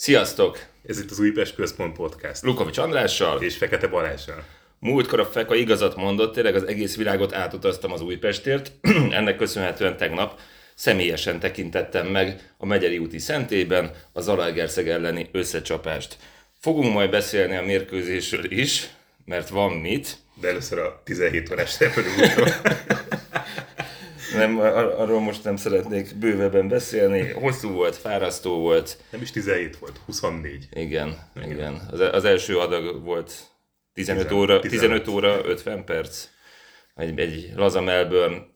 Sziasztok! Ez itt az Újpest Központ Podcast. Lukovics Andrással. És Fekete Balázsral. Múltkor a Feka igazat mondott, tényleg az egész világot átutaztam az Újpestért. Ennek köszönhetően tegnap személyesen tekintettem meg a Megyeri úti szentében a Zalaegerszeg elleni összecsapást. Fogunk majd beszélni a mérkőzésről is, mert van mit. De először a 17 órás repülőútról. Nem, ar- arról most nem szeretnék bővebben beszélni. Hosszú volt, fárasztó volt. Nem is 17 volt, 24. Igen, igen. igen. Az, az első adag volt 15 Tizen- óra, 15. 15 óra 50 perc. Egy, egy laza Melbourne,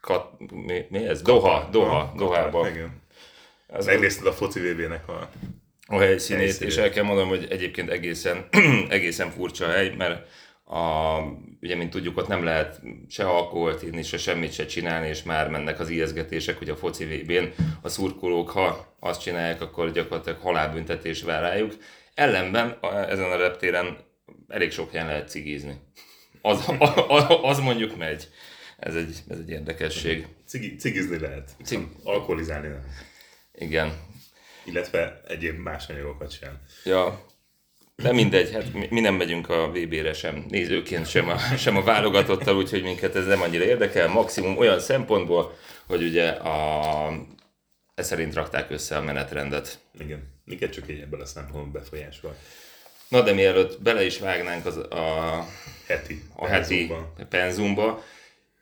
kat, mi, mi ez? Doha, Doha, Dohába. Igen. Az, Megnézted a foci VB-nek a... a helyszínét, helyszínét. és el kell mondanom, hogy egyébként egészen, egészen furcsa hely, mert a, ugye, mint tudjuk, ott nem lehet se alkoholt inni, se semmit se csinálni, és már mennek az ijeszgetések, hogy a foci VB-n a szurkolók, ha azt csinálják, akkor gyakorlatilag halálbüntetés vár rájuk. Ellenben a, ezen a reptéren elég sok helyen lehet cigizni. Az, az, az mondjuk megy. Ez egy, ez egy érdekesség. Cigi, cigizni lehet, Cig- alkoholizálni nem. Igen. Illetve egyéb más anyagokat sem. Ja, de mindegy, hát mi, mi nem megyünk a VB-re sem nézőként, sem a, sem a válogatottal, úgyhogy minket ez nem annyira érdekel. Maximum olyan szempontból, hogy ugye a, ez szerint rakták össze a menetrendet. Igen. Minket csak egy ebből a szempontból befolyásol. Na de mielőtt bele is vágnánk az, a, Heti. a heti penzumban. penzumba,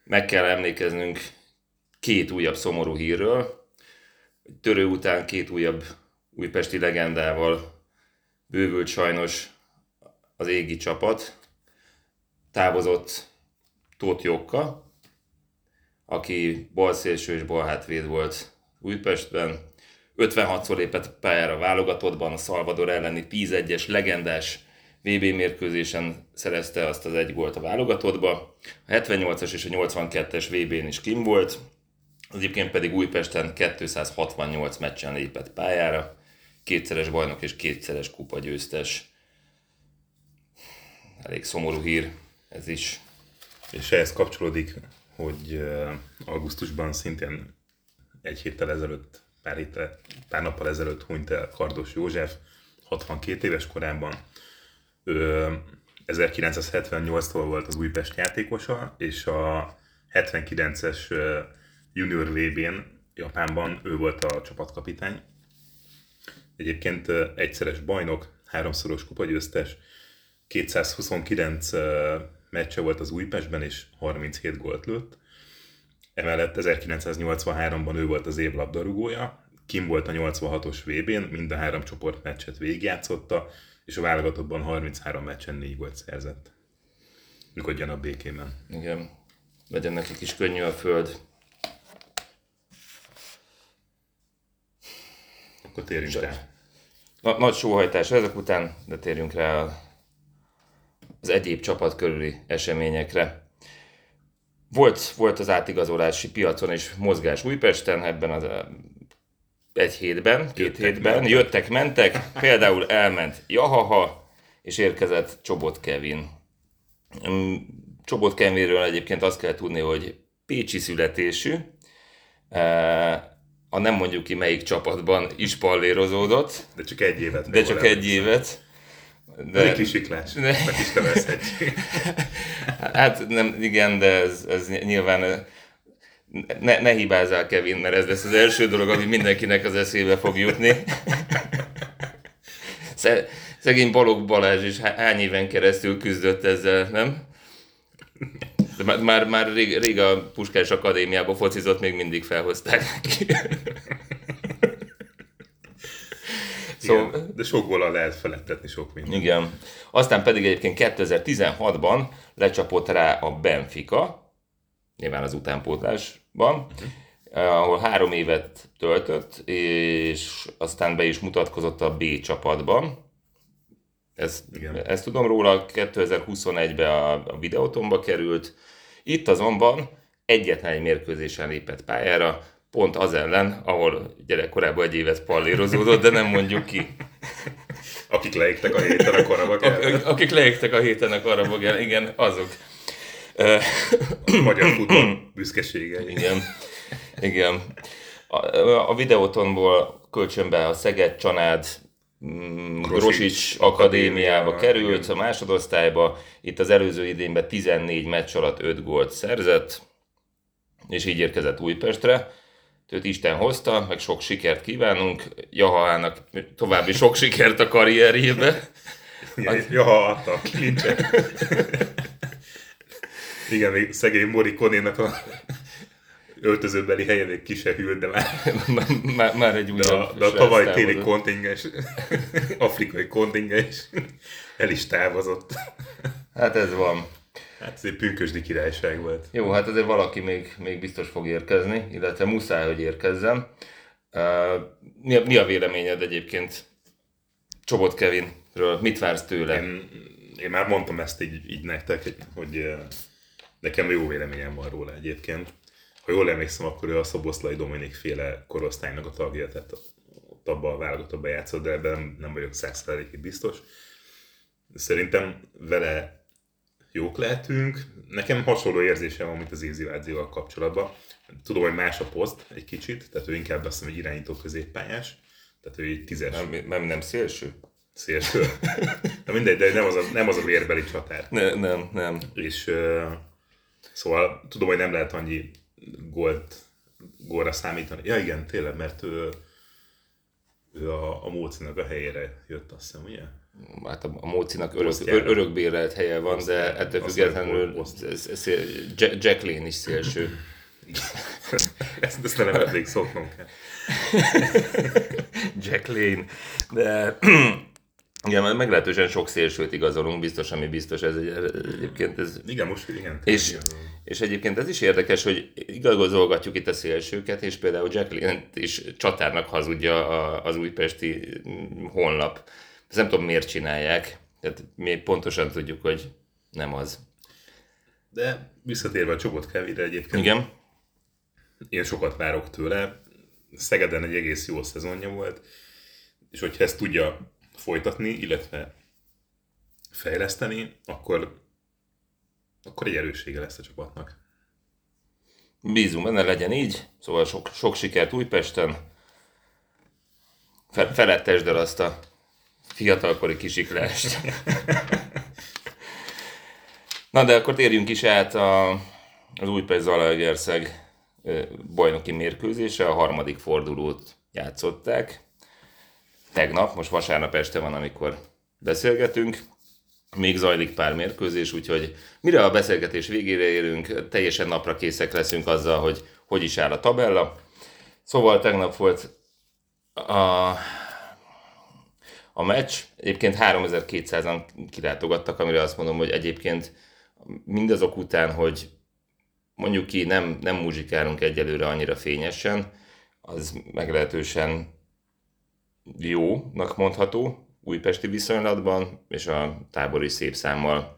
meg kell emlékeznünk két újabb szomorú hírről. Törő után két újabb újpesti legendával bővült sajnos az égi csapat. Távozott Tóth Jokka, aki balszélső és balhátvéd volt Újpestben. 56-szor lépett pályára válogatottban, a Salvador elleni 10-1-es legendás VB mérkőzésen szerezte azt az egy gólt a válogatottba. A 78-as és a 82-es VB-n is kim volt, az egyébként pedig Újpesten 268 meccsen lépett pályára, kétszeres bajnok és kétszeres kupa győztes. Elég szomorú hír ez is. És ehhez kapcsolódik, hogy uh, augusztusban szintén egy héttel ezelőtt, pár, héttel, pár nappal ezelőtt hunyt el Kardos József, 62 éves korában. Ő 1978-tól volt az Újpest játékosa, és a 79-es ö, junior VB-n Japánban ő volt a csapatkapitány. Egyébként egyszeres bajnok, háromszoros kupagyőztes, 229 ö, meccse volt az Újpestben, és 37 gólt lőtt. Emellett 1983-ban ő volt az év labdarúgója, Kim volt a 86-os VB-n, mind a három csoportmeccset végigjátszotta, és a válogatottban 33 meccsen 4 gólt szerzett. Nyugodjan a békében. Igen, legyen nekik is könnyű a föld. Akkor térjünk rá. Na, nagy sóhajtás ezek után, de térjünk rá az egyéb csapat körüli eseményekre. Volt, volt az átigazolási piacon is mozgás Újpesten ebben az eh, egy hétben, két Jöttek, hétben. mentek. Jöttek, mentek. Például elment Jahaha, és érkezett Csobot Kevin. Mm, Csobot Kevinről egyébként azt kell tudni, hogy pécsi születésű, Eh, a nem mondjuk ki melyik csapatban is pallérozódott, De csak egy évet. de csak egy évet. De... De, Kisiklás. Ne. Meg is nevezhetjük. hát nem, igen, de ez, ez nyilván ne, ne hibázzál Kevin, mert ez lesz az első dolog, ami mindenkinek az eszébe fog jutni. Sze- Szegény Balogh Balázs is há- hány éven keresztül küzdött ezzel, nem? Már, már, már rég, rég a Puskás Akadémiában focizott, még mindig felhozták neki. Szóval, Igen, de sok góllal lehet felettetni sok mindent. Igen. Aztán pedig egyébként 2016-ban lecsapott rá a Benfica, nyilván az utánpótlásban, eh, ahol három évet töltött, és aztán be is mutatkozott a B csapatban. Ezt, Igen. ezt tudom róla, 2021-ben a, a videótomba került. Itt azonban egyetlen egy mérkőzésen lépett pályára, pont az ellen, ahol gyerekkorában egy évet pallérozódott, de nem mondjuk ki. Akik leégtek a héten a korabak Ak- akik leégtek a héten a karabog ellen, igen, azok. Magyar futball büszkesége. Igen. Igen. A, a videótonból kölcsönbe a Szeged, Csanád, Grosics Grosics akadémiába került, a másodosztályba. Itt az előző idényben 14 meccs alatt 5 gólt szerzett, és így érkezett Újpestre. Őt Isten hozta, meg sok sikert kívánunk. Jahának további sok sikert a karrierjébe. Ja, ha adta a. Igen, még szegény Morikonénak a öltözőbeli helye még ki se hűlt, de már, már, már egy de a, újabb de a tavaly téli kontingens, afrikai kontingens el is távozott. Hát ez van. Hát ez egy pünkösdi királyság volt. Jó, hát azért valaki még, még biztos fog érkezni, illetve muszáj, hogy érkezzen. Uh, mi, a, mi a véleményed egyébként Csobot Kevinről? Mit vársz tőle? Én, én már mondtam ezt így, így nektek, hogy nekem jó véleményem van róla egyébként. Ha jól emlékszem, akkor ő a Szoboszlai Dominik féle korosztálynak a tagja, tehát ott abban a válogatottban játszott, de ebben nem, vagyok százszerelékig biztos. Szerintem vele jók lehetünk. Nekem hasonló érzésem van, mint az Ézivázióval kapcsolatban. Tudom, hogy más a poszt egy kicsit, tehát ő inkább azt hiszem, hogy irányító középpályás. Tehát ő egy tízes Nem, nem, nem szélső? szélső. Na mindegy, de nem az a, nem az a vérbeli csatár. Ne, nem, nem. És uh, szóval tudom, hogy nem lehet annyi gólt, gólra számítani. Ja igen, tényleg, mert ő, ő a, a Mócinak a helyére jött, azt hiszem, ugye? Hát a, a Mócinak örök, ör, örökbérelt helye van, de ettől függetlenül ez- ez- szél- Jack Jack Lane is szélső. ezt, ezt nem még szoknom kell. Jack Lane. De igen, mert meglehetősen sok szélsőt igazolunk, biztos, ami biztos, ez egy, egyébként ez Igen, most igen. És, és egyébként ez is érdekes, hogy igazolgatjuk itt a szélsőket, és például Jacqueline is csatárnak hazudja az újpesti honlap. Ezt nem tudom, miért csinálják. Tehát mi pontosan tudjuk, hogy nem az. De visszatérve a Csobot Kevire egyébként, Igen? én sokat várok tőle. Szegeden egy egész jó szezonja volt, és hogyha ezt tudja folytatni, illetve fejleszteni, akkor, akkor egy erőssége lesz a csapatnak. Bízunk benne, legyen így. Szóval sok, sok sikert Újpesten. Fe, felettesd el azt a fiatalkori kisiklást. Na de akkor térjünk is át a, az Újpest Zalaegerszeg bajnoki mérkőzésre. A harmadik fordulót játszották. Tegnap, most vasárnap este van, amikor beszélgetünk. Még zajlik pár mérkőzés, úgyhogy mire a beszélgetés végére érünk, teljesen napra készek leszünk azzal, hogy hogy is áll a tabella. Szóval tegnap volt a, a meccs. Egyébként 3200-an kilátogattak, amire azt mondom, hogy egyébként mindazok után, hogy mondjuk ki nem, nem muzsikálunk egyelőre annyira fényesen, az meglehetősen jónak mondható újpesti viszonylatban, és a tábor is szép számmal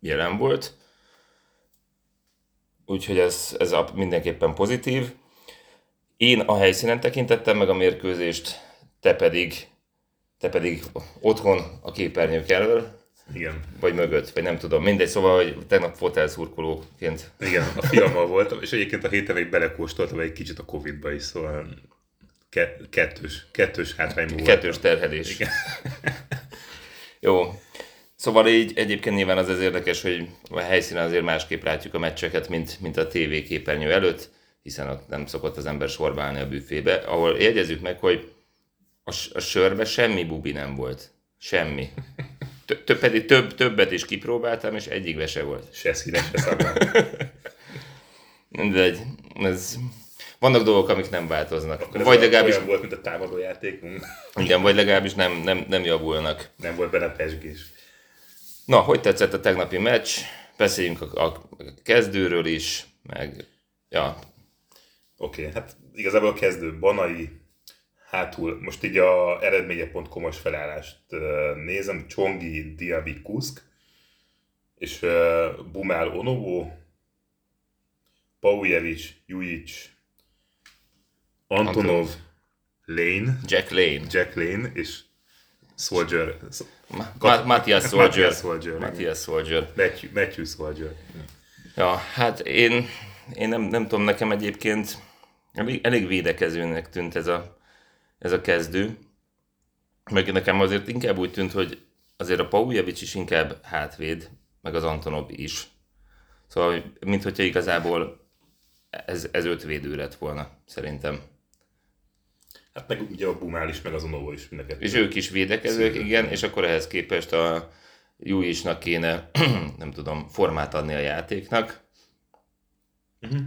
jelen volt. Úgyhogy ez, ez mindenképpen pozitív. Én a helyszínen tekintettem meg a mérkőzést, te pedig, te pedig otthon a képernyők elől, Igen. vagy mögött, vagy nem tudom, mindegy, szóval, hogy tegnap fotelszurkolóként. Igen, a fiammal voltam, és egyébként a héten még belekóstoltam egy kicsit a Covid-ba is, szóval ke- kettős, kettős hátrányban voltam. Kettős terhelés. Jó. Szóval így egyébként nyilván az az érdekes, hogy a helyszínen azért másképp látjuk a meccseket, mint, mint a TV képernyő előtt, hiszen ott nem szokott az ember sorba állni a büfébe, ahol jegyezzük meg, hogy a, a sörbe semmi bubi nem volt. Semmi. Tö- tö- pedig több, többet is kipróbáltam, és egyikbe se volt. Se színes, se szaggal. Mindegy, ez... Vannak dolgok, amik nem változnak. Akkor Vagy legalábbis, Olyan volt, mint a támadó játékunk. igen, vagy legalábbis nem, nem, nem javulnak. Nem volt benne pesgés. Na, hogy tetszett a tegnapi meccs? Beszéljünk a, a kezdőről is, meg ja, Oké, okay, hát igazából a kezdő Banai, hátul, most így a eredménye.com-os felállást nézem, Csongi, Diaby, Kuszk, és Bumál Onovo, Paujevic, Jujic, Antonov, Lane, Jack Lane, Jack Lane és Soldier, Ma- Ma- Matthias Soldier, Matthias Soldier. Matthias Soldier. Matthew, Matthew Soldier. Ja, hát én, én nem, nem tudom, nekem egyébként elég, elég védekezőnek tűnt ez a, ez a kezdő. Meg nekem azért inkább úgy tűnt, hogy azért a Paujevic is inkább hátvéd, meg az Antonov is. Szóval, mint hogyha igazából ez, ez öt védő lett volna, szerintem. Hát meg ugye a Bumál is, meg az Onova is mindenket. És ők is védekezők, Szépen. igen, és akkor ehhez képest a Jújisnak kéne, nem tudom, formát adni a játéknak. Uh-huh.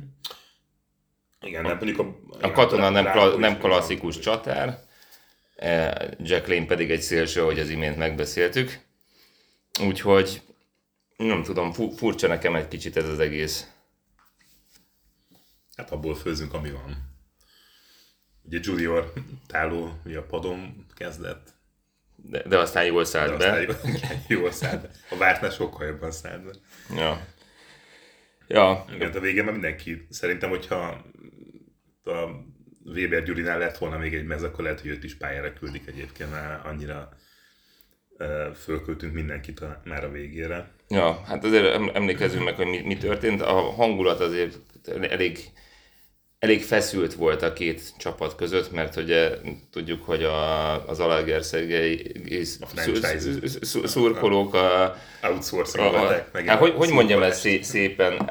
Igen, nem mondjuk a... A katona nem, kla, nem klasszikus csatár, e, Jack Lane pedig egy szélső, ahogy az imént megbeszéltük. Úgyhogy nem tudom, furcsa nekem egy kicsit ez az egész. Hát abból főzünk, ami van. Ugye Junior táló ugye a padon kezdett. De, de aztán jól szállt de be. Aztán jól, jól szállt be. A vártnál sokkal jobban szállt be. Ja. Ja. Igen, a végén mindenki, szerintem, hogyha a Weber Gyurinál lett volna még egy mez, akkor lehet, hogy őt is pályára küldik egyébként, mert annyira fölköltünk mindenkit a, már a végére. Ja, hát azért emlékezzünk meg, hogy mi, mi történt. A hangulat azért elég, elég feszült volt a két csapat között, mert ugye tudjuk, hogy a, az Alagerszegei szurkolók a... Outsourcing hát, hogy, hogy mondjam ezt szépen?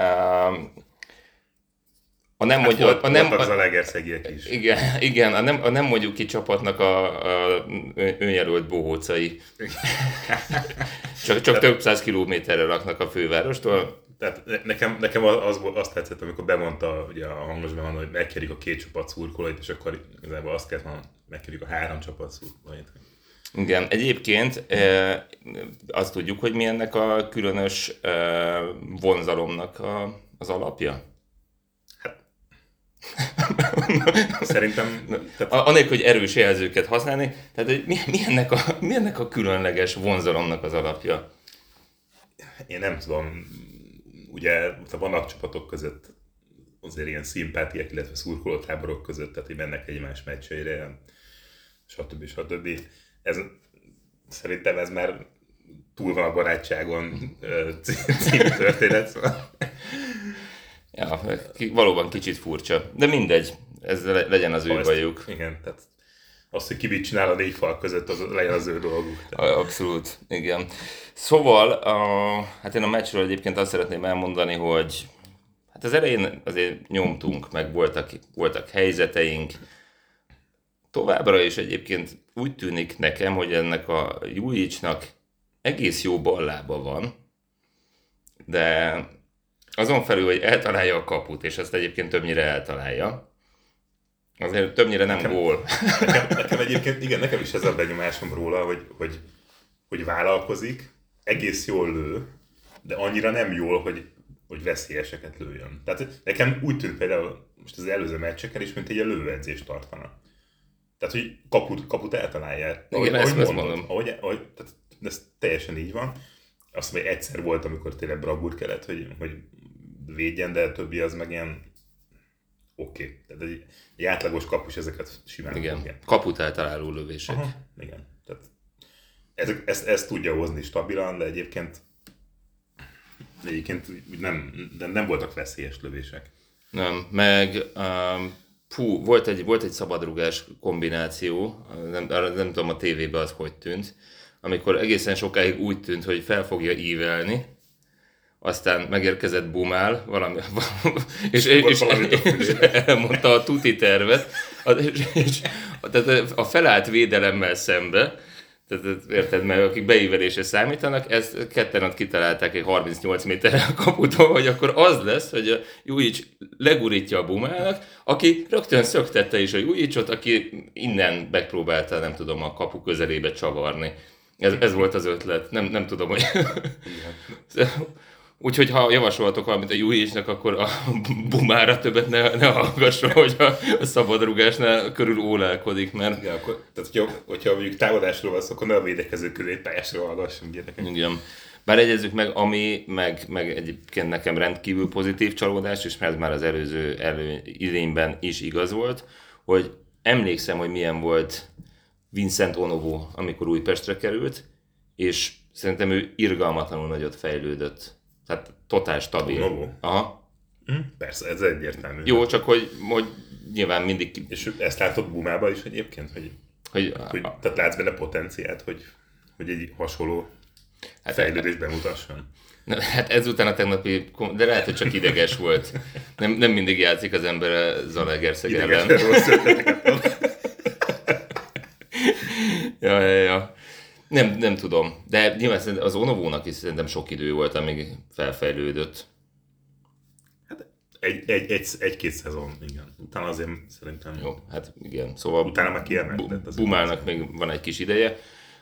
a nem, hát mondja, volt, a nem, az a legerszegiek is. Igen, igen a, nem, a nem mondjuk ki csapatnak a, a önjelölt bohócai. csak csak több száz kilométerre laknak a fővárostól. Tehát nekem, nekem az, azt tetszett, amikor bemondta ugye a hangosban, hogy megkérjük a két csapat szurkolóit, és akkor igazából azt kellett mondani, megkérjük a három csapat szurkolóit. Igen, egyébként azt tudjuk, hogy mi ennek a különös vonzalomnak a, az alapja? Szerintem... Tehát... Anélkül, hogy erős jelzőket használni, tehát hogy mi, mi, ennek a, mi ennek a különleges vonzalomnak az alapja? Én nem tudom. Ugye vannak csapatok között azért ilyen szimpátiák, illetve szurkolótáborok között, tehát hogy mennek egymás meccseire, stb. stb. Ez, szerintem ez már túl van a barátságon című történet, szóval Ja, valóban kicsit furcsa. De mindegy, ez legyen az ő bajuk. Igen, tehát azt, hogy ki mit csinál a négy fal között, az legyen az ő dolguk. Abszolút, igen. Szóval, a, hát én a meccsről egyébként azt szeretném elmondani, hogy hát az elején azért nyomtunk, meg voltak, voltak helyzeteink. Továbbra is egyébként úgy tűnik nekem, hogy ennek a Jujicsnak egész jó ballába van, de azon felül, hogy eltalálja a kaput, és ezt egyébként többnyire eltalálja, azért többnyire nem nekem, gól. Nekem, nekem egyébként, igen, nekem is ez a benyomásom róla, hogy, hogy, hogy vállalkozik, egész jól lő, de annyira nem jól, hogy, hogy veszélyeseket lőjön. Tehát nekem úgy tűnt például most az előző meccseken is, mint egy lőedzést tartana. Tehát, hogy kaput, kaput eltalálja. Ahogy, igen, ahogy ezt mondod, mondom. Ahogy, ahogy, tehát ez teljesen így van. Azt hogy egyszer volt, amikor tényleg bravúr kellett, hogy, hogy védjen, de a többi az meg ilyen oké. Okay. Tehát egy, egy átlagos kapus ezeket simán Igen, fogja. kaput eltaláló lövések. Aha, igen. Tehát ez, ezt, ezt, tudja hozni stabilan, de egyébként egyébként nem, de nem voltak veszélyes lövések. Nem, meg um, fú, volt egy, volt egy szabadrugás kombináció, nem, nem tudom a tévében az hogy tűnt, amikor egészen sokáig úgy tűnt, hogy fel fogja ívelni, aztán megérkezett Bumál, valami, és, és, és, elmondta a tuti tervet, és, és, tehát a felállt védelemmel szembe, tehát érted, mert akik beívelésre számítanak, ezt ketten kitalálták egy 38 méterre a kaputól, hogy akkor az lesz, hogy a Jujic legurítja a Bumának, aki rögtön szöktette is a Jujicot, aki innen megpróbálta, nem tudom, a kapu közelébe csavarni. Ez, ez volt az ötlet. Nem, nem tudom, hogy... Úgyhogy ha javasolhatok valamit a Juhésnek, akkor a bumára többet ne, ne hallgasson, hogy a, a szabadrugásnál körül ólálkodik, mert... Igen, akkor, tehát hogyha, hogyha mondjuk támadásról van akkor ne a védekező pályásról hallgassunk gyerekek. Igen. Bár egyezzük meg, ami meg, meg egyébként nekem rendkívül pozitív csalódás, és ez már az előző elő, idényben is igaz volt, hogy emlékszem, hogy milyen volt Vincent Onovo, amikor Újpestre került, és szerintem ő irgalmatlanul nagyot fejlődött tehát totál stabil. Novo. Aha. Hm, persze, ez egyértelmű. Jó, csak hogy, hogy nyilván mindig... És ezt látod Bumába is egyébként, hogy Hogy, hogy, tehát látsz benne potenciált, hogy, hogy egy hasonló hát, fejlődés bemutasson. Hát ezután a tegnapi, de lehet, hogy csak ideges volt. Nem, nem mindig játszik az ember Zalaegerszeg ellen. ja, ja, ja. Nem, nem tudom. De nyilván az Onovónak is szerintem sok idő volt, amíg felfejlődött. Hát egy, egy, egy, egy-két szezon, igen. Utána azért szerintem... Jó, hát igen. Szóval Utána már kiemelkedett. Bumálnak még van egy kis ideje.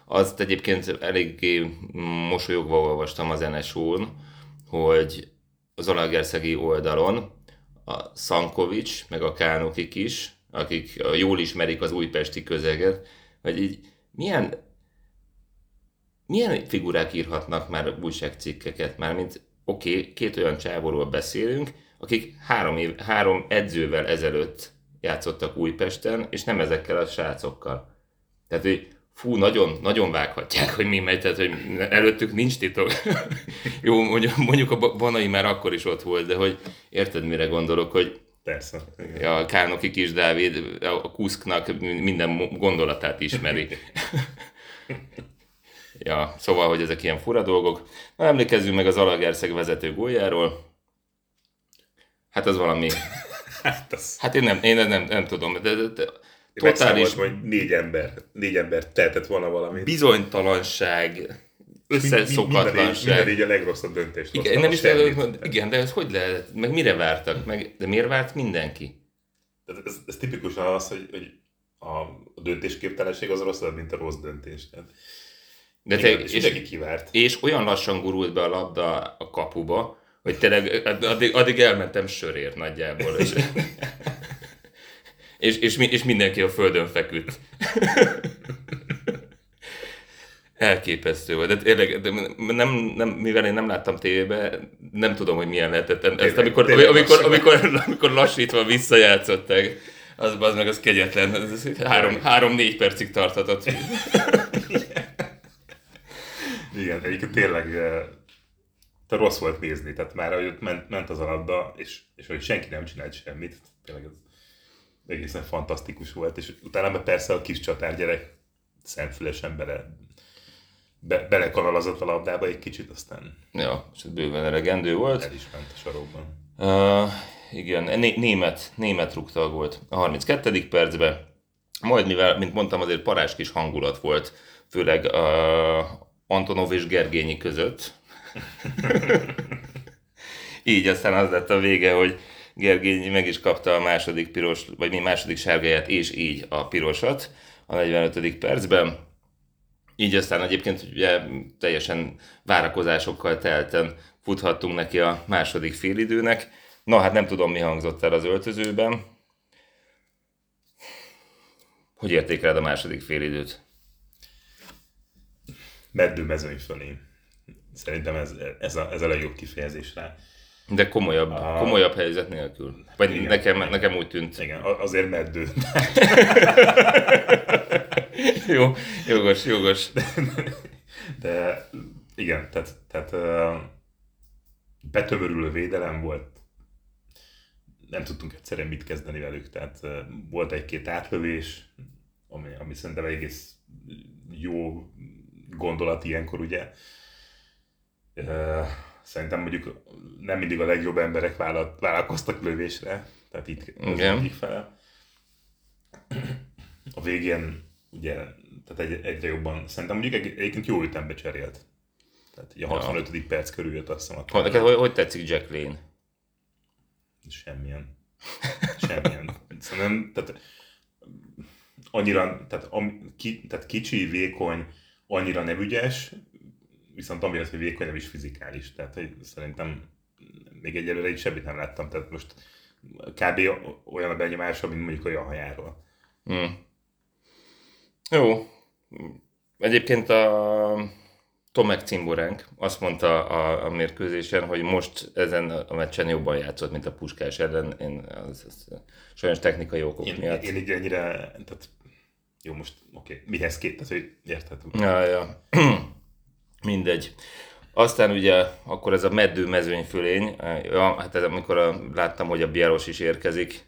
Azt egyébként eléggé mosolyogva olvastam az NSO-n, hogy az Alagerszegi oldalon a Szankovics, meg a Kánokik is, akik jól ismerik az újpesti közeget, hogy így milyen, milyen figurák írhatnak már újságcikkeket, mármint oké, okay, két olyan csávóról beszélünk, akik három, év, három edzővel ezelőtt játszottak Újpesten, és nem ezekkel a srácokkal. Tehát, hogy fú, nagyon, nagyon vághatják, hogy mi megy, tehát hogy előttük nincs titok. Jó, mondjuk, mondjuk a Banai már akkor is ott volt, de hogy érted, mire gondolok, hogy Persze. Igen. A Kánoki kis Dávid a Kuszknak minden gondolatát ismeri. ja, szóval, hogy ezek ilyen fura dolgok. Na, emlékezzünk meg az Alagerszeg vezető góljáról. Hát az valami... hát, az... hát én nem, én nem, nem tudom, de, de, de totális... hogy négy ember, négy ember tehetett volna valami. Bizonytalanság, összeszokatlanság. Minden, így a legrosszabb döntést igen, nem is lehet, igen, de ez hogy lehet? Meg mire vártak? Meg, de miért várt mindenki? Ez, ez, ez tipikusan az, hogy, hogy a, a döntésképtelenség az rosszabb, mint a rossz döntés. Tehát, de te, igen, és, és, kivárt. és olyan lassan gurult be a labda a kapuba, hogy tényleg addig, addig elmentem sörért nagyjából. És, és, és, és mindenki a földön feküdt. Elképesztő volt. De tényleg, de nem, nem, mivel én nem láttam tévébe, nem tudom, hogy milyen lehetett. Ezt tényleg, amikor, tényleg amikor, amikor, amikor, amikor lassítva visszajátszották, az, az meg az kegyetlen. Ez három, három-négy percig tarthatott. Igen, egyébként tényleg te rossz volt nézni, tehát már hogy ott ment, ment az alapba, és, és hogy senki nem csinált semmit, tényleg ez egészen fantasztikus volt, és utána persze a kis csatárgyerek szemfülesen bele, be, belekanalazott a labdába egy kicsit, aztán... Ja, és ez bőven elegendő volt. El is ment a sarokban. Uh, igen, né- német, német rúgta a gólt a 32. percben. Majd, mivel, mint mondtam, azért parás kis hangulat volt, főleg uh, Antonov és Gergényi között. Így aztán az lett a vége, hogy Gergényi meg is kapta a második piros, vagy mi második sárgáját, és így a pirosat a 45. percben. Így aztán egyébként ugye teljesen várakozásokkal telten futhattunk neki a második félidőnek. Na hát nem tudom, mi hangzott el az öltözőben. Hogy értékeled a második félidőt? Meddő mezőny fölé. Szerintem ez, ez, a, ez a legjobb kifejezés rá. De komolyabb, a... komolyabb helyzet nélkül. Vagy igen, nekem, igen. nekem úgy tűnt. Igen, azért meddő. Jó, jogos, jogos. De, de igen, tehát, tehát betömörülő védelem volt. Nem tudtunk egyszerűen mit kezdeni velük, tehát volt egy-két átlövés, ami, ami szerintem egész jó gondolat ilyenkor, ugye. Szerintem mondjuk nem mindig a legjobb emberek vállalkoztak lövésre, tehát itt az egyik fele. A végén ugye, tehát egy, egyre jobban, szerintem mondjuk egy, egyébként jó ütembe cserélt. Tehát a 65. Ja. perc körül jött azt hiszem. Hogy, neked hogy, hogy tetszik Jack Lane? Semmilyen. Semmilyen. Szerintem, tehát annyira, tehát, am, ki, tehát kicsi, vékony, annyira nem ügyes, viszont amiatt, hogy vékony, nem is fizikális. Tehát hogy szerintem még egyelőre így semmit nem láttam. Tehát most kb. olyan a benyomása, mint mondjuk olyan hajáról. Hmm. Jó. Egyébként a Tomek Cimboránk azt mondta a, a mérkőzésen, hogy most ezen a meccsen jobban játszott, mint a Puskás ellen. Én az, az, sajnos technikai okok én, miatt. Én így ennyire, tehát jó, most oké, okay. mihez két, tehát hogy érted? Ja, ja. Mindegy. Aztán ugye akkor ez a meddő mezőnyfölény, ja, hát ez amikor a, láttam, hogy a Biaros is érkezik,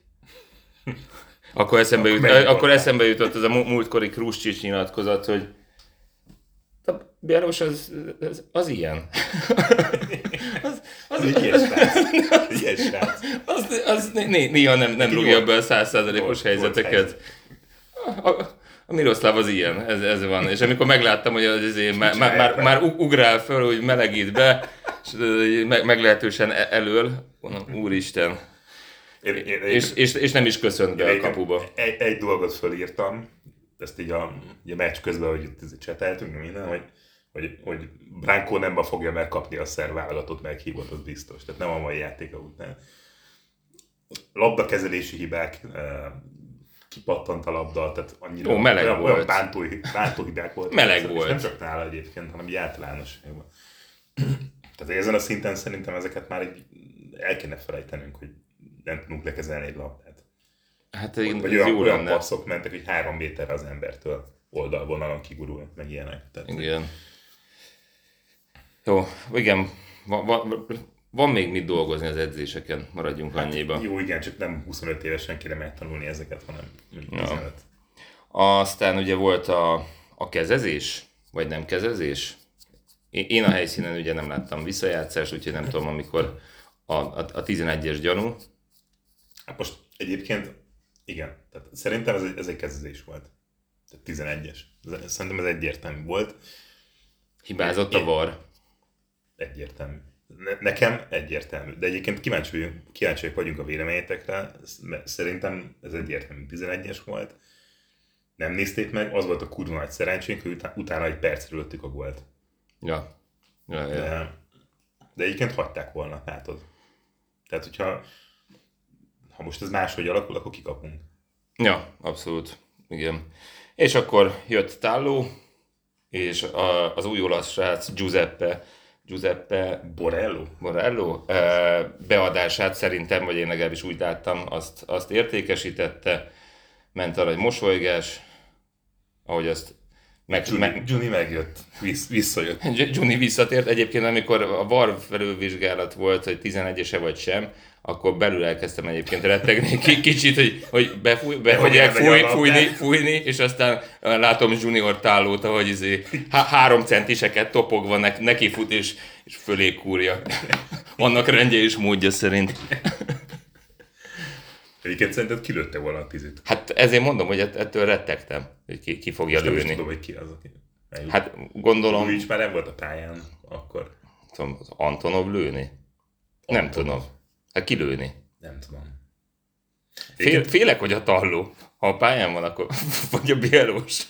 akkor eszembe, jut, Akkor eszembe jutott az a múltkori Kruscsics nyilatkozat, hogy a Bielorus az, az, az ilyen. az, az. Egy ilyen srác. az, az né- néha nem, nem rúgja be a százszázalékos helyzeteket. A, a, a Miroslav az ilyen, ez, ez van. És amikor megláttam, hogy az izé, már, már, már, már ug- ugrál föl, hogy melegít be, és me- meglehetősen e- elől, mondom, úristen. Én, én, És, és, és nem is köszönt be a Egyébként kapuba. Egy, egy dolgot fölírtam, ezt így a, így a meccs közben, hogy itt cseteltünk, minden, hogy, hogy, hogy Branko nem fogja megkapni a szerv válogatott meghívott, az biztos. Tehát nem a mai játéka után. Labdakezelési hibák, kipattant a labda, tehát annyira Ó, meleg olyan, volt. olyan bántó, bántó hibák voltak. Meleg És volt. Nem csak nála egyébként, hanem így általánosságban. Tehát ezen a szinten szerintem ezeket már így el kéne felejtenünk, hogy nem tudunk lekezelni egy labdát. Hát Vagy ez olyan, jó olyan lenne. passzok mentek, hogy három méterre az embertől oldalvonalon kigurul, meg ilyenek. Tehát, Igen. Jó, igen, van, van, van még mit dolgozni az edzéseken, maradjunk annyiba. Jó, igen, csak nem 25 évesen kéne megtanulni ezeket, hanem mondjuk Ja. 15. Aztán ugye volt a, a kezezés, vagy nem kezezés. Én a helyszínen ugye nem láttam visszajátszást, úgyhogy nem tudom, amikor a, a, a 11-es gyanú. Hát most egyébként, igen, tehát szerintem ez egy, ez egy kezdés volt. Tehát 11-es. Ez- Szerintem ez egyértelmű volt. Hibázott a var. Egyértelmű. Ne, nekem egyértelmű. De egyébként kíváncsi vagyunk, kíváncsiak vagyunk a véleményetekre. Szerintem ez egyértelmű. 11-es volt. Nem nézték meg, az volt a kurva nagy szerencsénk, hogy utá- utána egy percre lőttük a gólt. Ja. Ja, ja. De, de egyébként hagyták volna, látod. Tehát, hogyha ha most ez máshogy alakul, akkor kikapunk. ja, abszolút. Igen. És akkor jött Talló, és a, az új olasz srác Giuseppe, Giuseppe Borello? Morello eh, beadását szerintem, vagy én legalábbis úgy láttam, azt, azt értékesítette, ment arra egy mosolygás, ahogy azt meg, Juni, meg, Juni megjött, Vissz, visszajött. Juni visszatért. Egyébként, amikor a VAR felülvizsgálat volt, hogy 11-ese vagy sem, akkor belül elkezdtem egyébként rettegni ki- kicsit, hogy, hogy befúj, be hogy fúj, fújni, fújni, és aztán látom Junior tálót, ahogy izé, há- három centiseket topogva ne, neki fut, és, és fölé kúrja. Annak rendje és módja szerint. Egyébként szerinted kilőtte volna a tizit. Hát ezért mondom, hogy ett- ettől rettegtem, hogy ki, ki fogja Nem is lőni. tudom, hogy ki az, aki eljut. Hát gondolom, Luics már nem volt a pályán akkor. tudom, az Antonov lőni? Nem tudom. Hát ki lőni? Nem tudom. Fél, félek, hogy a talló. Ha a pályán van, akkor vagy a bielós.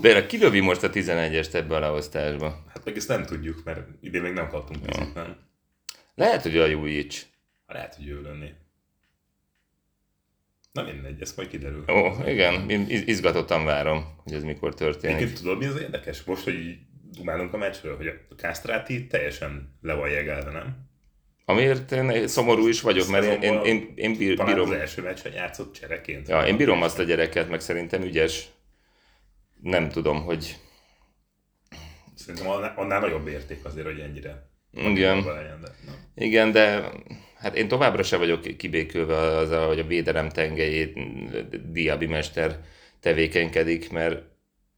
De kilövi most a 11-est ebbe a leosztásba. Hát meg ezt nem tudjuk, mert idén még nem kaptunk tizit, nem? Lehet, hogy a Jújics. Lehet, hogy ő lenni. Na mindegy, ez majd kiderül. Ó, igen, én izgatottan várom, hogy ez mikor történik. Egyébként tudod, mi az érdekes? Most, hogy dumálunk a meccsről, hogy a Kastráti teljesen le van jegelve, nem? Amiért én szomorú is vagyok, mert én, én, én, én bír, Talán bírom, az első meccsen játszott csereként. ja, én bírom azt a gyereket, meg szerintem ügyes. Nem tudom, hogy Szerintem annál, nagyobb érték azért, hogy ennyire. Igen. Legyen, de. Igen, de hát én továbbra se vagyok kibékülve azzal, hogy a védelem tengelyét Diaby mester tevékenykedik, mert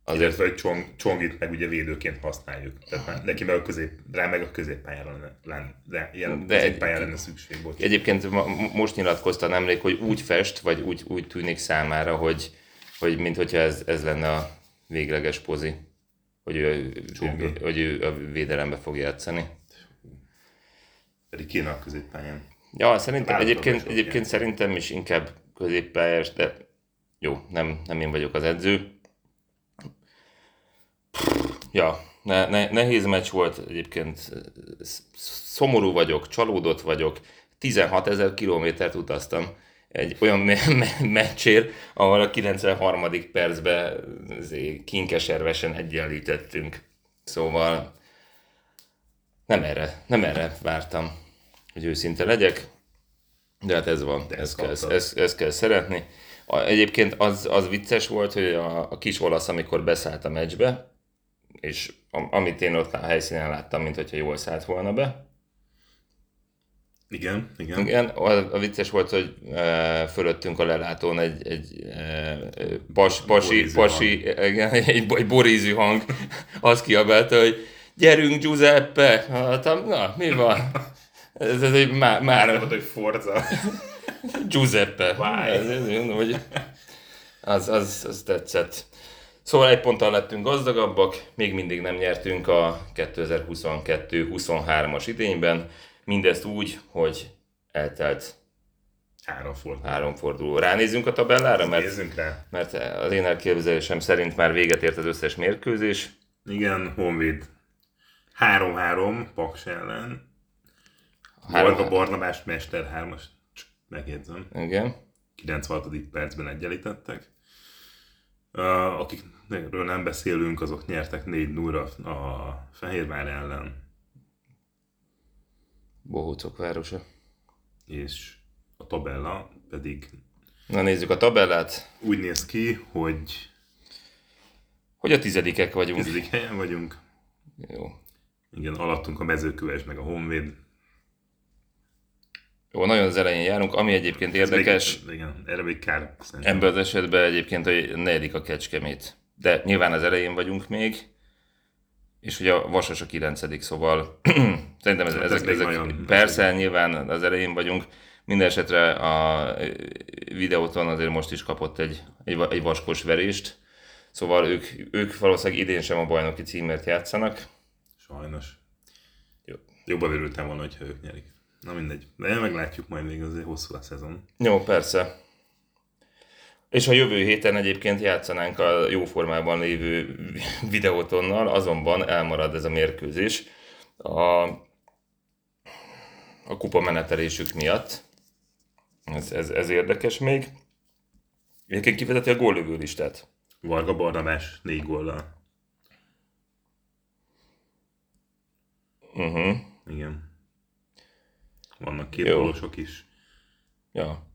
azért hogy Csong, Csongit meg ugye védőként használjuk. Tehát már neki meg a közép, rá meg a középpályára lenne, lenne, de, ilyen De középpályára lenne szükség. Bocs. egyébként most nyilatkozta nemrég, hogy úgy fest, vagy úgy, úgy tűnik számára, hogy, hogy mint hogyha ez, ez lenne a végleges pozi, hogy ő, Csongi. hogy ő a védelembe fog játszani. Pedig kéne a középpályán. Ja, szerintem egyébként, egyébként szerintem is inkább középpályás, de jó, nem, nem én vagyok az edző. Ja, ne, ne, nehéz meccs volt egyébként, sz- szomorú vagyok, csalódott vagyok, 16 ezer kilométert utaztam egy olyan me- me- meccsért, ahol a 93. percben kinkeservesen egyenlítettünk. Szóval nem erre, nem erre vártam, hogy őszinte legyek, de hát ez van, De ez ezt kell, ezt, ezt kell szeretni. A, egyébként az, az vicces volt, hogy a, a kis olasz, amikor beszállt a meccsbe, és am, amit én ott a helyszínen láttam, mint hogyha jól szállt volna be, Igen, igen. Igen, a, a vicces volt, hogy e, fölöttünk a lelátón egy, egy e, pas, pasi, Borízű pasi igen, egy, egy borízű hang, azt kiabálta, hogy gyerünk Giuseppe! Hát, na, mi van? Ez, ez egy má, Már nem mondta, hogy Forza. Giuseppe. Why? Ez, ez, mondom, hogy az, az, az tetszett. Szóval egy ponttal lettünk gazdagabbak, még mindig nem nyertünk a 2022-23-as idényben, mindezt úgy, hogy eltelt Három forduló. három forduló. Ránézzünk a tabellára, mert, Nézzünk rá. mert az én elképzelésem szerint már véget ért az összes mérkőzés. Igen, Honvéd. 3-3 Paks ellen. Három- Varga Barnabás Mester 3-as. Csak Megjegyzem. Igen. 96. percben egyenlítettek. Uh, akikről nem beszélünk, azok nyertek 4-0-ra a Fehérvár ellen, Bohócok városa. és a tabella pedig Na nézzük a tabellát. úgy néz ki, hogy Hogy a tizedikek vagyunk. tizedik helyen vagyunk. Jó. Igen, alattunk a mezőköves, meg a Honvéd. Jó, nagyon az elején járunk, ami egyébként Ez érdekes. Még, igen, erre még kár szerintem. Ebben az esetben egyébként, hogy negyedik a kecskemét. De nyilván az elején vagyunk még, és ugye a Vasas a kilencedik, szóval szerintem ez, Hát ez ezek, még ezek nagyon- persze nyilván az elején vagyunk. Minden esetre a videóton azért most is kapott egy, egy, egy vaskos verést, szóval ők, ők valószínűleg idén sem a bajnoki címért játszanak. Sajnos. Jó. Jobban örültem volna, hogyha ők nyerik. Na mindegy. De meglátjuk majd még, azért hosszú a szezon. Jó, persze. És a jövő héten egyébként játszanánk a jó formában lévő videótonnal, azonban elmarad ez a mérkőzés a, a kupa menetelésük miatt. Ez, ez, ez érdekes még. Egyébként kivezeti a góllövő listát. Varga Barnabás négy góllal. Uh-huh. Igen. Vannak két gólosok is, Ja,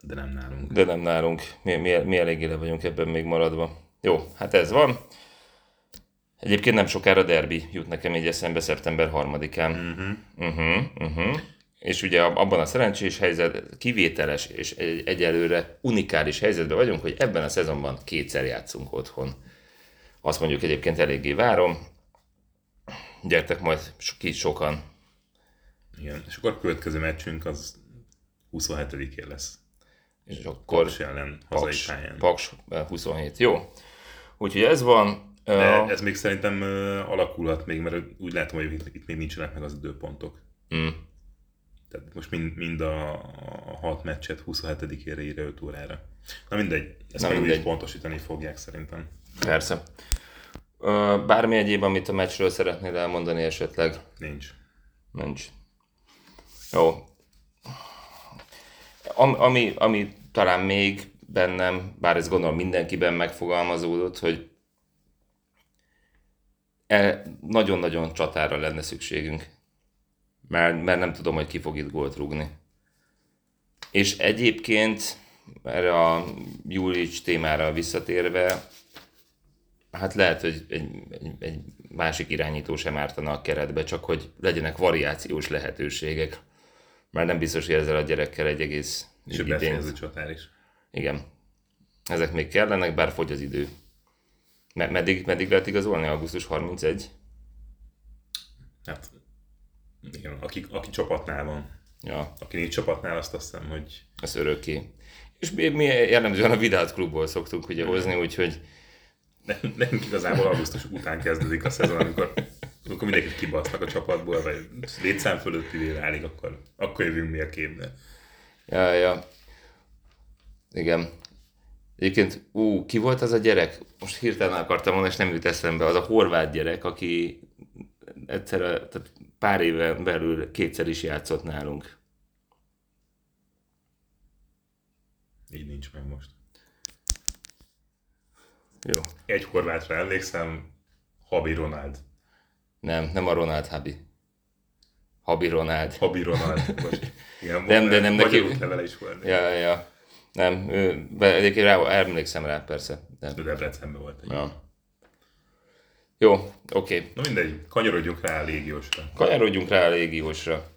de nem nálunk. de nem nálunk. Mi, mi, mi eléggé le vagyunk ebben még maradva. Jó, hát ez van. Egyébként nem sokára derbi jut nekem így eszembe szeptember 3-án. Uh-huh. Uh-huh, uh-huh. És ugye ab- abban a szerencsés helyzet, kivételes és egy, egyelőre unikális helyzetben vagyunk, hogy ebben a szezonban kétszer játszunk otthon. Azt mondjuk egyébként eléggé várom. Gyertek majd ki sokan. Igen. És akkor a következő meccsünk az 27-én lesz. És akkor Paks ellen, hazai Paks, pályán. Paks eh, 27. Jó. Úgyhogy ez van. De ez még szerintem alakulhat még, mert úgy látom, hogy itt, még nincsenek meg az időpontok. mm, Tehát most mind, mind a, a hat meccset 27-ére írja 5 órára. Na mindegy, ezt Na mindegy. is pontosítani fogják szerintem. persze. Bármi egyéb, amit a meccsről szeretnél elmondani esetleg? Nincs. Nincs. Jó. Am, ami, ami talán még bennem, bár ez gondolom mindenkiben megfogalmazódott, hogy e, nagyon-nagyon csatára lenne szükségünk. Mert, mert nem tudom, hogy ki fog itt gólt rúgni. És egyébként erre a Júlics témára visszatérve, hát lehet, hogy egy, egy, egy másik irányító sem ártana a keretbe, csak hogy legyenek variációs lehetőségek. Mert nem biztos, hogy ezzel a gyerekkel egy egész És befejező csatár is. Igen. Ezek még kellenek, bár fogy az idő. Me- meddig, meddig lehet igazolni? Augusztus 31? Hát, igen, aki, aki csapatnál van. Ja, Aki nincs csapatnál, azt azt hiszem, hogy ez örökké. És mi, jellemzően a Vidát klubból szoktunk ugye hozni, úgyhogy ne- nekünk igazából augusztus után kezdődik a szezon, amikor, amikor mindenkit kibasznak a csapatból, vagy létszám fölötti válik, akkor, akkor jövünk mi a képbe. Ja, ja. Igen. Egyébként, ú, ki volt az a gyerek? Most hirtelen akartam mondani, és nem jut eszembe. Az a horvát gyerek, aki egyszer, tehát pár éven belül kétszer is játszott nálunk. Így nincs meg most. Jó. Egy horvátra emlékszem, Habi Ronald. Nem, nem a Ronald Habi. Habi Ronald. Habi Ronald. Most, igen, Nem, de nem neki- útlevele is volt. Ja, ja. Nem, ő, be, egyébként rá, emlékszem rá, persze. De Debrecenben volt egy. Ja. Jó, oké. Na mindegy, kanyarodjunk rá a légiósra. Kanyarodjunk rá a légiósra.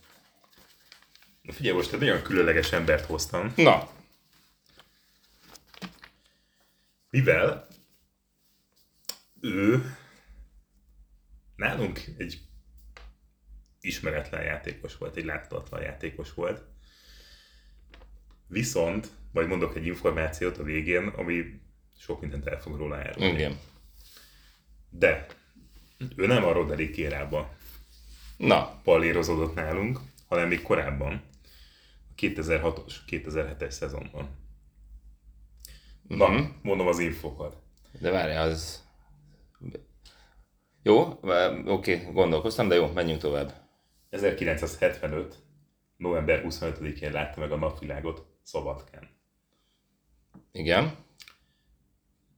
Figyelj, most egy nagyon különleges embert hoztam, Na, mivel ő nálunk egy ismeretlen játékos volt, egy láthatatlan játékos volt. Viszont, majd mondok egy információt a végén, ami sok mindent el fog róla árulni. igen. De ő nem a Roderi kérába Na, pallérozódott nálunk, hanem még korábban, a 2006-os, 2007-es szezonban. Na, Mhm. mondom az infokat. de várj, az... Jó, oké, gondolkoztam, de jó, menjünk tovább. 1975. november 25-én látta meg a napvilágot Szabadkán. Igen,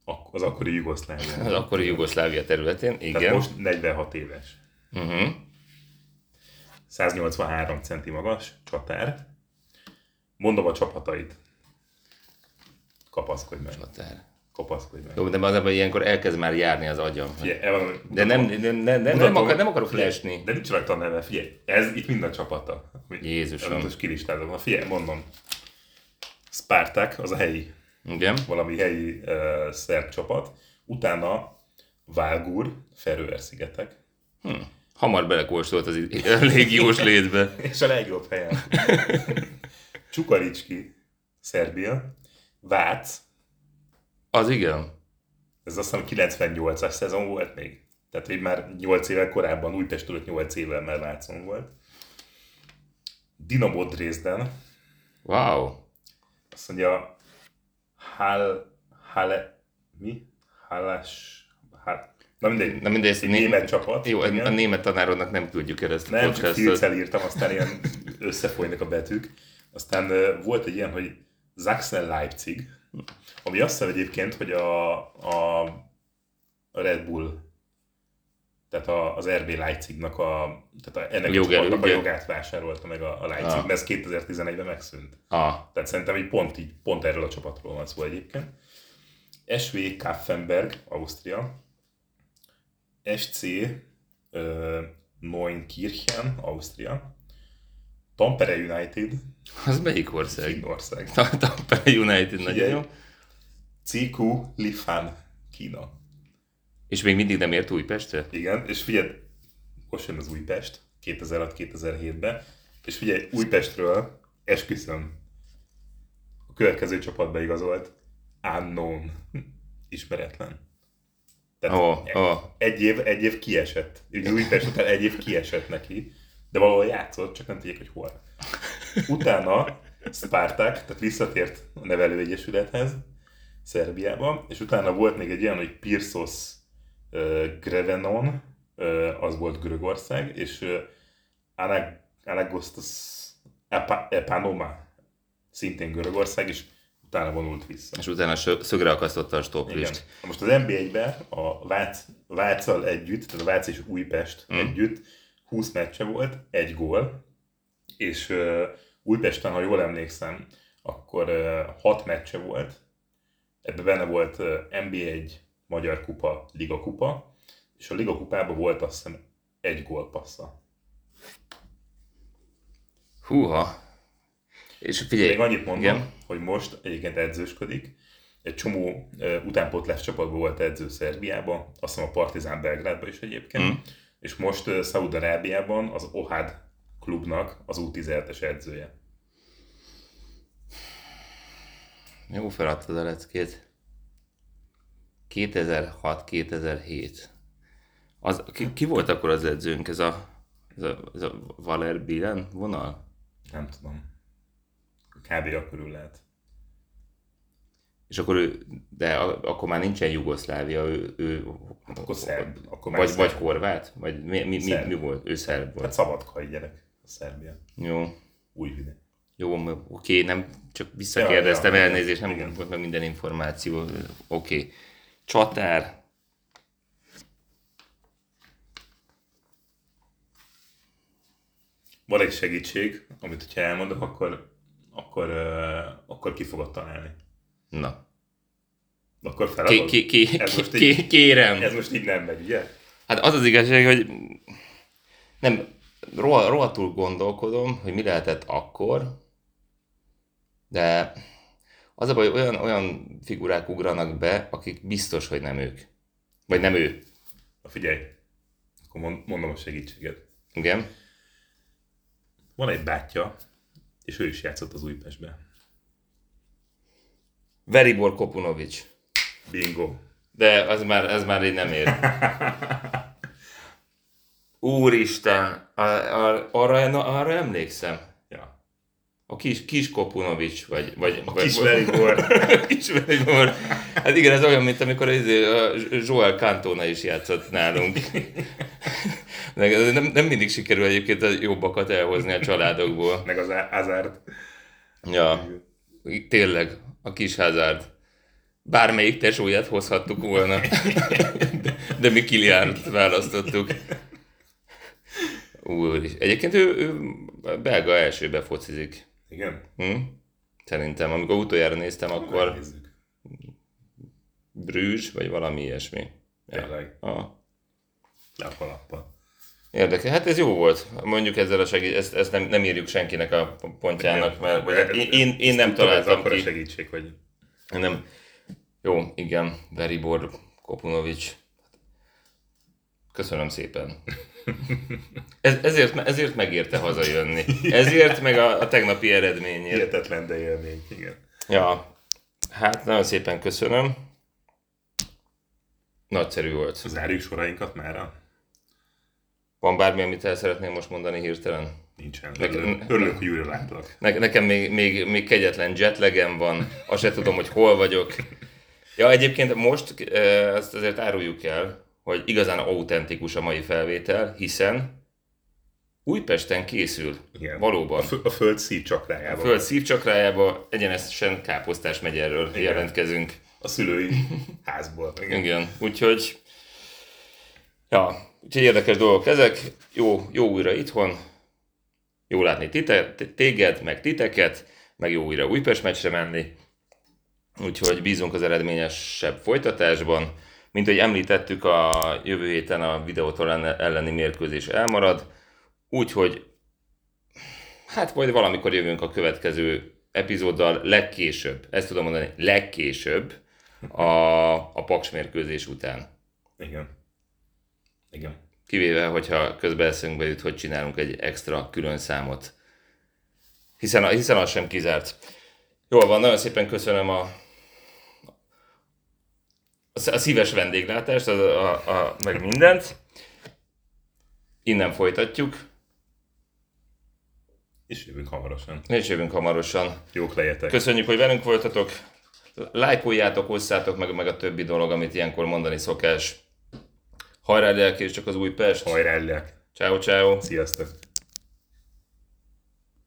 Ak- Az akkori Jugoszlávia. az akkori Jugoszlávia területén, Tehát igen. most 46 éves. Uh-huh. 183 centi magas, csatár. Mondom a csapatait. Kapaszkodj meg. Csatár. Kapaszkodj meg. Jó, de az abban ilyenkor elkezd már járni az agyam. Figyelj, elmondom, De nem, nem, nem, nem, nem, akar, nem akarok Figyelj, leesni. De nincs rajta a neve, figyelj. Ez itt mind a csapata. Jézusom. Most kilistázom. Na figyelj, mondom. Spartak, az a helyi Igen. valami helyi uh, szerb csapat, utána Válgur, Ferőer-szigetek, Hm. Hamar belekóstolt az a légiós létbe. és a legjobb helyen Csukaricski, Szerbia, Vác, Az igen. ez azt hiszem 98-as szezon volt még, tehát még már 8 évvel korábban, Újpest tudott 8 évvel már Vácon volt. Dinamo Dresden, Wow. azt mondja Hal, Hale, mi? Hálás, Hál, na mindegy, Na mindegy, egy né- német csapat. Jó, igen. a német tanárodnak nem küldjük el ezt Nem, csak filccel írtam, aztán ilyen összefolynak a betűk. Aztán ö, volt egy ilyen, hogy Sachsen Leipzig, ami azt hiszem egyébként, hogy a, a Red Bull, tehát a, az RB Leipzignak a, tehát a, ennek a Jogerő, csapatnak a ugye? jogát vásárolta meg a, a Leipzig, Ah. mert ez 2011-ben megszűnt. Ah, Tehát szerintem így pont, így, pont erről a csapatról van szó egyébként. SV Kaffenberg, Ausztria. SC uh, Neunkirchen, Ausztria. Tampere United, az melyik ország? Finnország. Tampere United, nagyon jó. CQ Lifan, Kína. És még mindig nem ért Újpestre? Igen, és figyelj, most jön az Újpest, 2006-2007-ben, és figyelj, Újpestről esküszöm, a következő csapatba igazolt, unknown, ismeretlen. Tehát Ó, ó. egy, év, egy év kiesett. Újpest után egy év kiesett neki, de valahol játszott, csak nem tudják, hogy hol. Utána Spartak, tehát visszatért a nevelőegyesülethez, Szerbiába, és utána volt még egy olyan, hogy Pirsos uh, Grevenon, uh, az volt Görögország, és uh, Anag- Anagostos Epa- Epanoma, szintén Görögország, és utána vonult vissza. És utána szögre akasztotta a stoplist. Most az NB1-ben a Vác, Váccal együtt, tehát a Vác és Újpest mm. együtt 20 meccse volt, egy gól, és uh, Újpesten, ha jól emlékszem, akkor uh, 6 meccse volt, ebben benne volt uh, NB1, Magyar Kupa, Liga Kupa, és a Liga Kupában volt azt hiszem egy gólpassza. Húha. És figyelj, Még annyit mondom, igen. Hogy most egyébként edzősködik. Egy csomó uh, utánpótlás csapatban volt edző Szerbiában, azt hiszem a Partizán Belgrádban is egyébként, Mm. És most uh, Szaúd-Arábiában az OHAD klubnak az U17-es edzője. Jó feladtad a leckét. 2006-2007. Az, ki, ki, volt akkor az edzőnk? Ez a, ez a, ez a Valer Bilen vonal? Nem tudom. Kb. a körül lehet. És akkor ő, de akkor már nincsen Jugoszlávia, ő, ő Akkor szerb. Akkor vagy, szerb. vagy horvát? Vagy mi, mi, mi, mi, volt? Ő szerb Hát volt. szabadkai gyerek, a Szerbia. Jó. Új hüde. Jó, oké, nem csak visszakérdeztem, Ja, ja, elnézést, nem igen. volt meg minden információ. Oké. Csatár. Van egy segítség, amit ha elmondok, akkor, akkor, akkor ki fogod találni. Na. Akkor feladod? ké, ké, Ez most így- kérem. Ez most így nem megy, ugye? Hát az az igazság, hogy nem, rohadtul gondolkodom, hogy mi lehetett akkor, de az a baj, olyan, olyan figurák ugranak be, akik biztos, hogy nem ők. Vagy nem ő. Na figyelj, akkor mondom a segítséget. Igen. Van egy bátyja, és ő is játszott az Újpestben. Veribor Kopunovics. Bingo. De az már, ez már így nem ér. Úristen, a, a, arra, arra emlékszem. Ja. A kis, kis Kopunovics, vagy... vagy A vagy, kis Veribor. kis Veribor. Hát igen, ez olyan, mint amikor ez, Joel Cantona is játszott nálunk. Nem, nem mindig sikerül egyébként a jobbakat elhozni a családokból. Meg az Hazard. Ja, tényleg, a kis Hazard. Bármelyik tesóját hozhattuk volna. De, de mi Kiliánt választottuk. Úr. Egyébként ő, ő belga elsőbe focizik. Igen? Hm? Szerintem, amikor utoljára néztem, akkor Nézzük. Brüzs, vagy valami ilyesmi. Tényleg. Ah. Le a kalappal. Érdekes. Hát ez jó volt. Mondjuk ezzel a segít, ezt, ezt nem, nem írjuk senkinek a pontjának, mert vagy, én, én, én nem találtam ki. segítség, hogy Nem. Jó, igen, Veribor Kopunovics. Köszönöm szépen. Ez, ezért, ezért megérte hazajönni. Ezért, meg a, a tegnapi eredményért. hihetetlen, de élmény. Igen. Ja, hát nagyon szépen köszönöm. Nagyszerű volt. Zárjuk sorainkat mára? Van bármi, amit el szeretném most mondani hirtelen? Nincsen. Nekem- Örülök, örülök hogy újra látlak. Ne, nekem még, még, még kegyetlen jetlegem van, azt se tudom, hogy hol vagyok. Ja, egyébként most ezt azért áruljuk el, hogy igazán autentikus a mai felvétel, hiszen Újpesten készül. Igen. Valóban. A, fö- a föld A szívcsakrájában. föld szívcsakrájába egyenesen Káposztás megyerről Igen. jelentkezünk. A szülői házból. Igen. Igen, úgyhogy ja, úgyhogy érdekes dolgok ezek. Jó, jó újra itthon. Jó látni tite, téged, meg titeket, meg jó újra Újpest meccsre menni. Úgyhogy bízunk az eredményesebb folytatásban. Mint ahogy említettük, a jövő héten a videótól elleni mérkőzés elmarad. Úgyhogy hát majd valamikor jövünk a következő epizóddal legkésőbb, ezt tudom mondani, legkésőbb a, a Paks mérkőzés után. Igen. Igen. Kivéve, hogyha közben eszünkbe jut, hogy csinálunk egy extra külön számot. Hiszen, hiszen az sem kizárt. Jól van, nagyon szépen köszönöm a, a, szíves vendéglátást, a, a, a, meg mindent. Innen folytatjuk, És jövünk hamarosan. és jövünk hamarosan. Jók legyetek. Köszönjük, hogy velünk voltatok. Lájkoljátok, osszátok meg, meg a többi dolog, amit ilyenkor mondani szokás. Hajrá és csak az új Pest. Hajrá. Ciao, ciao. Sziasztok.